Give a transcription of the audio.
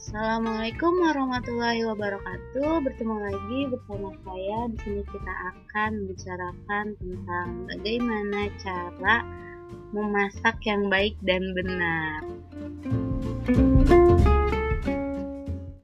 Assalamualaikum warahmatullahi wabarakatuh. Bertemu lagi bersama saya. Di sini kita akan membicarakan tentang bagaimana cara memasak yang baik dan benar.